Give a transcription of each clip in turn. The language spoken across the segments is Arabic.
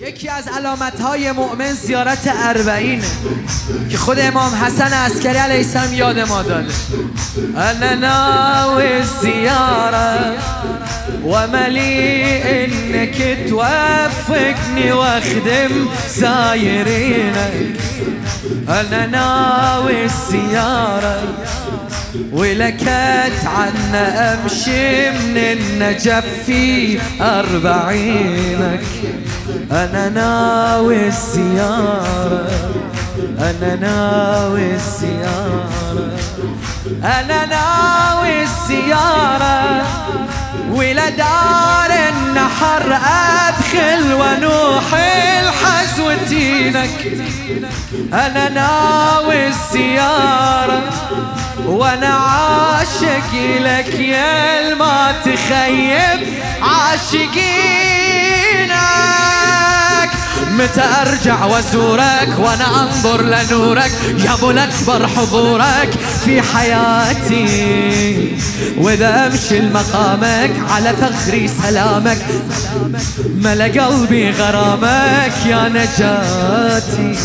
یکی از علامت های مؤمن زیارت اربعینه که خود امام حسن عسکری علیه السلام یاد ما داده. انا ناوي الزيارة ومليء انك توفقني واخدم زايرينك انا ناوي الزيارة ولكت عنا أمشي من النجف في أربعينك. أنا ناوي الزيارة أنا ناوي الزيارة أنا ناوي الزيارة. ولا دار النحر أدخل ونوح الحزوتينك أنا ناوي الزيارة. وأنا عاشق لك يا ما تخيب. عاشقينك متى أرجع وأزورك وأنا أنظر لنورك؟ يا أبو الأكبر حضورك في حياتي. وإذا أمشي لمقامك على فخري سلامك ملأ قلبي غرامك يا نجاتي.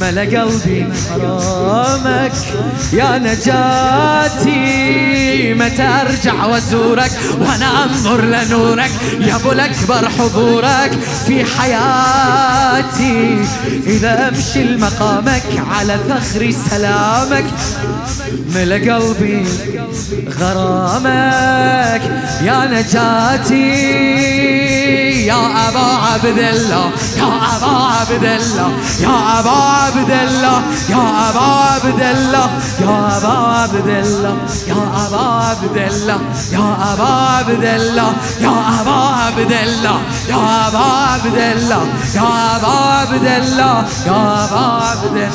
ملأ قلبي غرامك يا نجاتي. متى أرجع وأزورك وأنا أنظر لنورك؟ يا أبو الأكبر حضورك في حياتي. إذا أمشي لمقامك على فخري سلامك ملأ قلبي غرامك. يا نجاتي يا أبا عبد الله يا أبا عبد الله يا أبا عبد الله يا أبا عبد الله يا أبا عبد الله يا أبا عبدالله یا ابا عبدالله یا ابا عبدالله یا ابا عبدالله یا ابا عبدالله یا ابا عبدالله.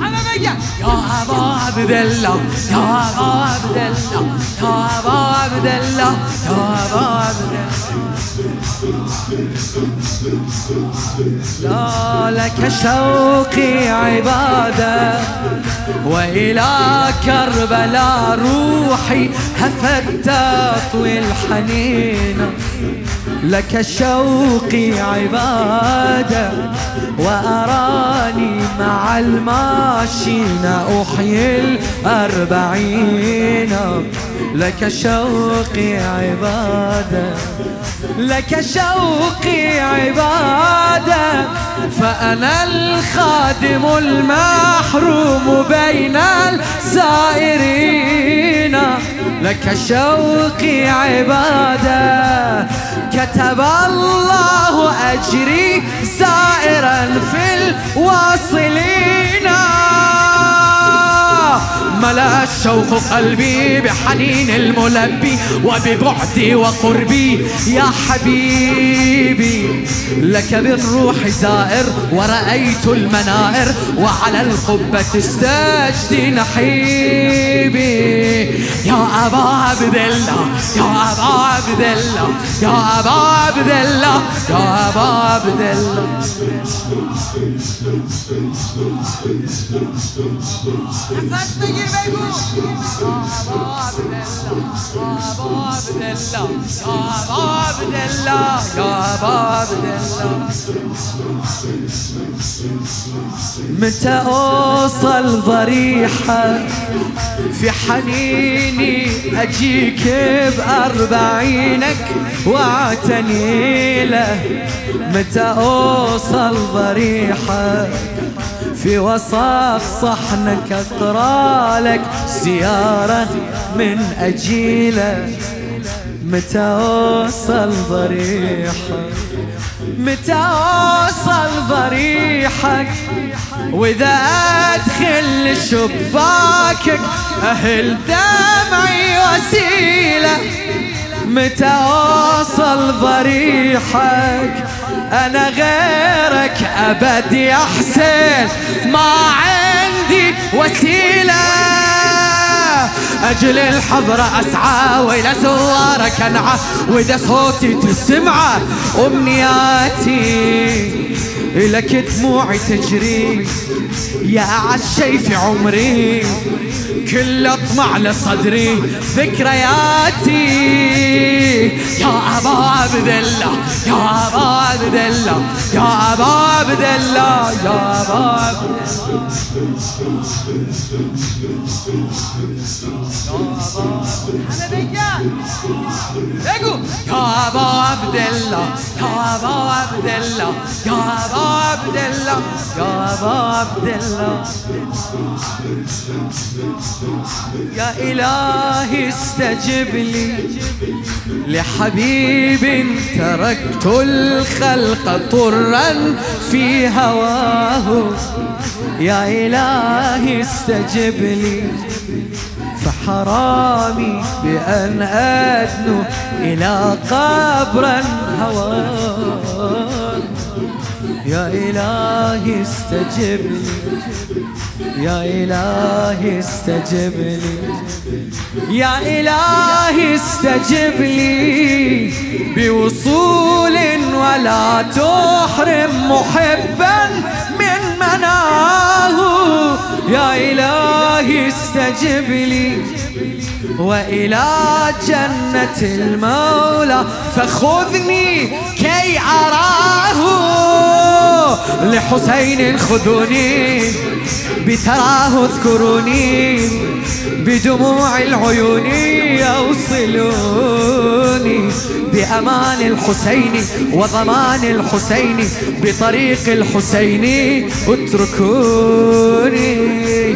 همه بگن یا ابا عبدالله یا عبد الله یا ابا یا ابا عبدالله. لا لك شوقي عباد. الرادة وإلى كربلاء روحي هفتت الحنينه لك شوقي عبادة وأراني مع الماشين أحيي الأربعين. لك شوقي عبادة لك شوقي عبادة فأنا الخادم المحروم بين الزائرين لك شوقي عبادة. كتب الله أجري سائرا في الواصلين. ملأ الشوق قلبي بحنين الملبي وببعدي وقربي. يا حبيبي لك بالروح زائر ورأيت المنائر وعلى القبة السجد نحيبي. يا أبا عبد الله يا أبا عبد الله يا أبا عبد الله يا أبا عبد الله. متى أوصل ضريحة في حنيني؟ أجيك بأربعينك وأعتني له. متى أوصل ضريحة في وسط صحنك اقرا لك زيارة من أجيله. متى أوصل ضريحك؟ متى أوصل ضريحك؟ وإذا أدخل شباكك أهل دمعي وسيلة. متى أوصل ضريحك؟ أنا غيرك أبد يا حسين ما عندي وسيلة. أجل الحضرة أسعى وإلى سوارك أنعى. وإذا صوتي تسمعه أمنياتي. لك دموعي تجري يا عالشي في عمري كل اطمع لصدري ذكرياتي. يا أبا عبد الله يا أبا عبد الله يا أبا عبد الله يا أبا عبد يا أبا عبد الله يا أبا عبد الله يا أبا عبد الله يا ابا عبد الله يا إلهي استجب لي. لحبيب تركت الخلق طرا في هواه. يا إلهي استجب لي. فحرامي بأن أدنو إلى قبر هواه. يا إلهي استجب لي يا إلهي استجب لي يا إلهي استجب لي بوصول ولا تحرم محبا. يا إلهي استجب لي. وإلى جنة المولى فخذني كي أراه. لحسين خذوني بثراه اذكروني بدموع العيون يوصلوني. بأمان الحسين وضمان الحسين بطريق الحسين اتركوني.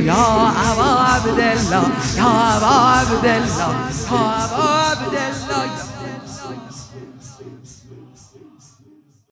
يا أبا عبد الله يا أبا عبد الله يا أبا عبد الله